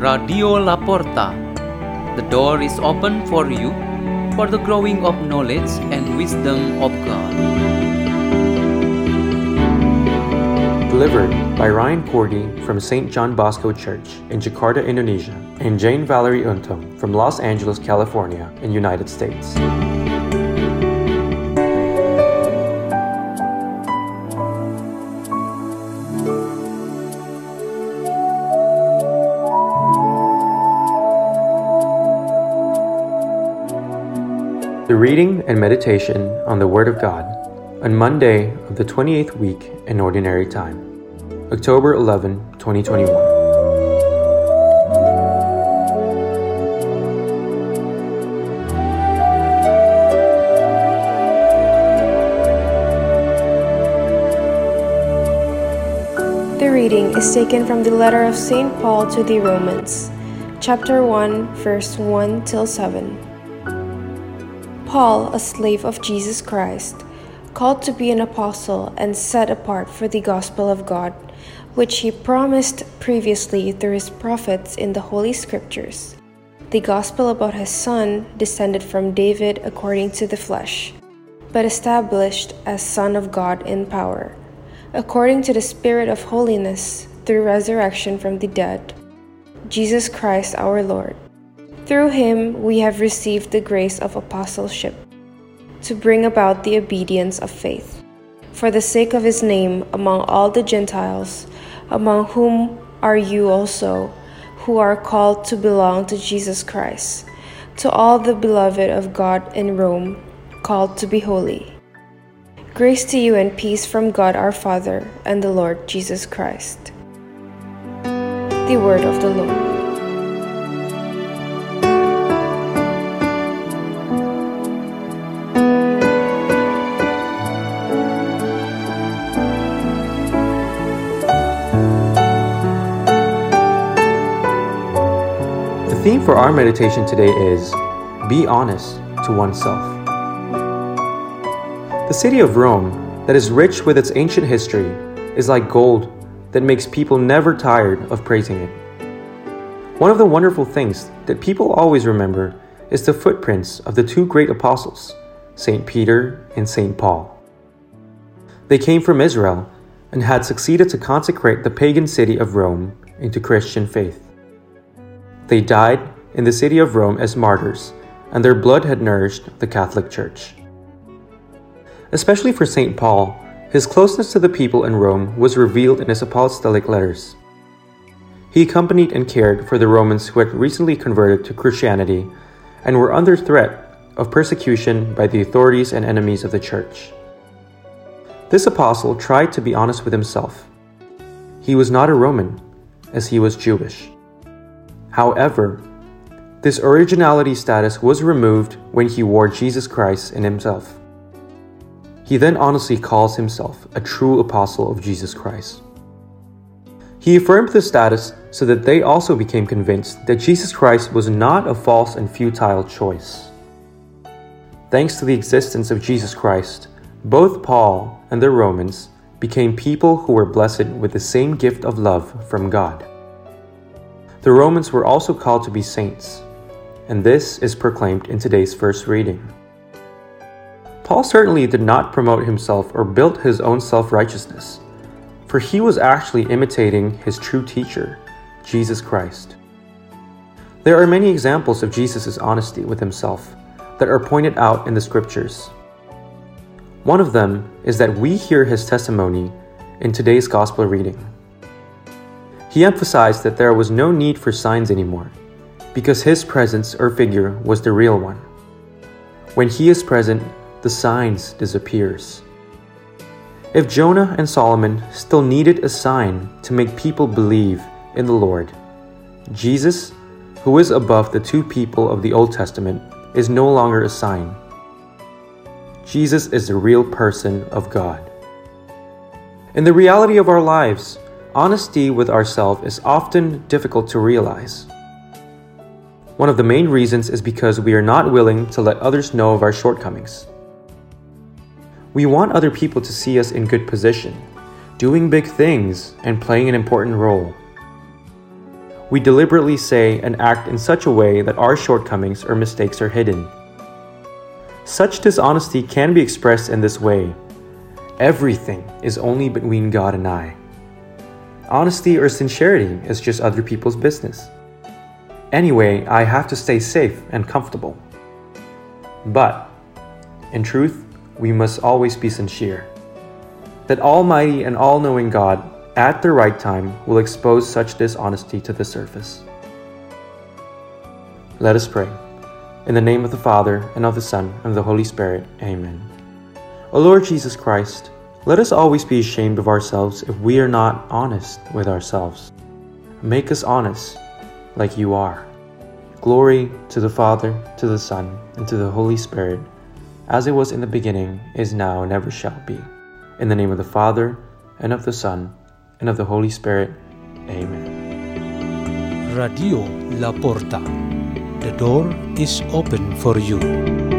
Radio La Porta. The door is open for you for the growing of knowledge and wisdom of God. Delivered by Ryan Koordi from St. John Bosco Church in Jakarta, Indonesia, and Jane Valerie Untung from Los Angeles, California, in United States. Reading and meditation on the Word of God on Monday of the 28th week in Ordinary Time, October 11, 2021. The reading is taken from the letter of St. Paul to the Romans, chapter 1, verse 1 till 7. Paul, a slave of Jesus Christ, called to be an apostle and set apart for the gospel of God, which he promised previously through his prophets in the Holy Scriptures. The gospel about his Son, descended from David according to the flesh, but established as Son of God in power, according to the Spirit of holiness, through resurrection from the dead, Jesus Christ our Lord. Through him we have received the grace of apostleship to bring about the obedience of faith, for the sake of his name among all the Gentiles, among whom are you also, who are called to belong to Jesus Christ, to all the beloved of God in Rome, called to be holy. Grace to you and peace from God our Father and the Lord Jesus Christ. The Word of the Lord. The theme for our meditation today is Be Honest to Oneself. The city of Rome, that is rich with its ancient history, is like gold that makes people never tired of praising it. One of the wonderful things that people always remember is the footprints of the two great apostles, St. Peter and St. Paul. They came from Israel and had succeeded to consecrate the pagan city of Rome into Christian faith. They died in the city of Rome as martyrs, and their blood had nourished the Catholic Church. Especially for St. Paul, his closeness to the people in Rome was revealed in his apostolic letters. He accompanied and cared for the Romans who had recently converted to Christianity and were under threat of persecution by the authorities and enemies of the church. This apostle tried to be honest with himself. He was not a Roman, as he was Jewish. However, this originality status was removed when he wore Jesus Christ in himself. He then honestly calls himself a true apostle of Jesus Christ. He affirmed this status so that they also became convinced that Jesus Christ was not a false and futile choice. Thanks to the existence of Jesus Christ, both Paul and the Romans became people who were blessed with the same gift of love from God. The Romans were also called to be saints, and this is proclaimed in today's first reading. Paul certainly did not promote himself or build his own self righteousness, for he was actually imitating his true teacher, Jesus Christ. There are many examples of Jesus' honesty with himself that are pointed out in the scriptures. One of them is that we hear his testimony in today's gospel reading. He emphasized that there was no need for signs anymore, because his presence or figure was the real one. When he is present, the signs disappears. If Jonah and Solomon still needed a sign to make people believe in the Lord, Jesus, who is above the two people of the Old Testament, is no longer a sign. Jesus is the real person of God. In the reality of our lives, honesty with ourselves is often difficult to realize. One of the main reasons is because we are not willing to let others know of our shortcomings. We want other people to see us in good position, doing big things, and playing an important role. We deliberately say and act in such a way that our shortcomings or mistakes are hidden. Such dishonesty can be expressed in this way everything is only between God and I. Honesty or sincerity is just other people's business. Anyway, I have to stay safe and comfortable. But, in truth, we must always be sincere. That Almighty and all knowing God, at the right time, will expose such dishonesty to the surface. Let us pray. In the name of the Father, and of the Son, and of the Holy Spirit. Amen. O Lord Jesus Christ, let us always be ashamed of ourselves if we are not honest with ourselves. Make us honest like you are. Glory to the Father, to the Son, and to the Holy Spirit, as it was in the beginning, is now, and ever shall be. In the name of the Father, and of the Son, and of the Holy Spirit. Amen. Radio La Porta. The door is open for you.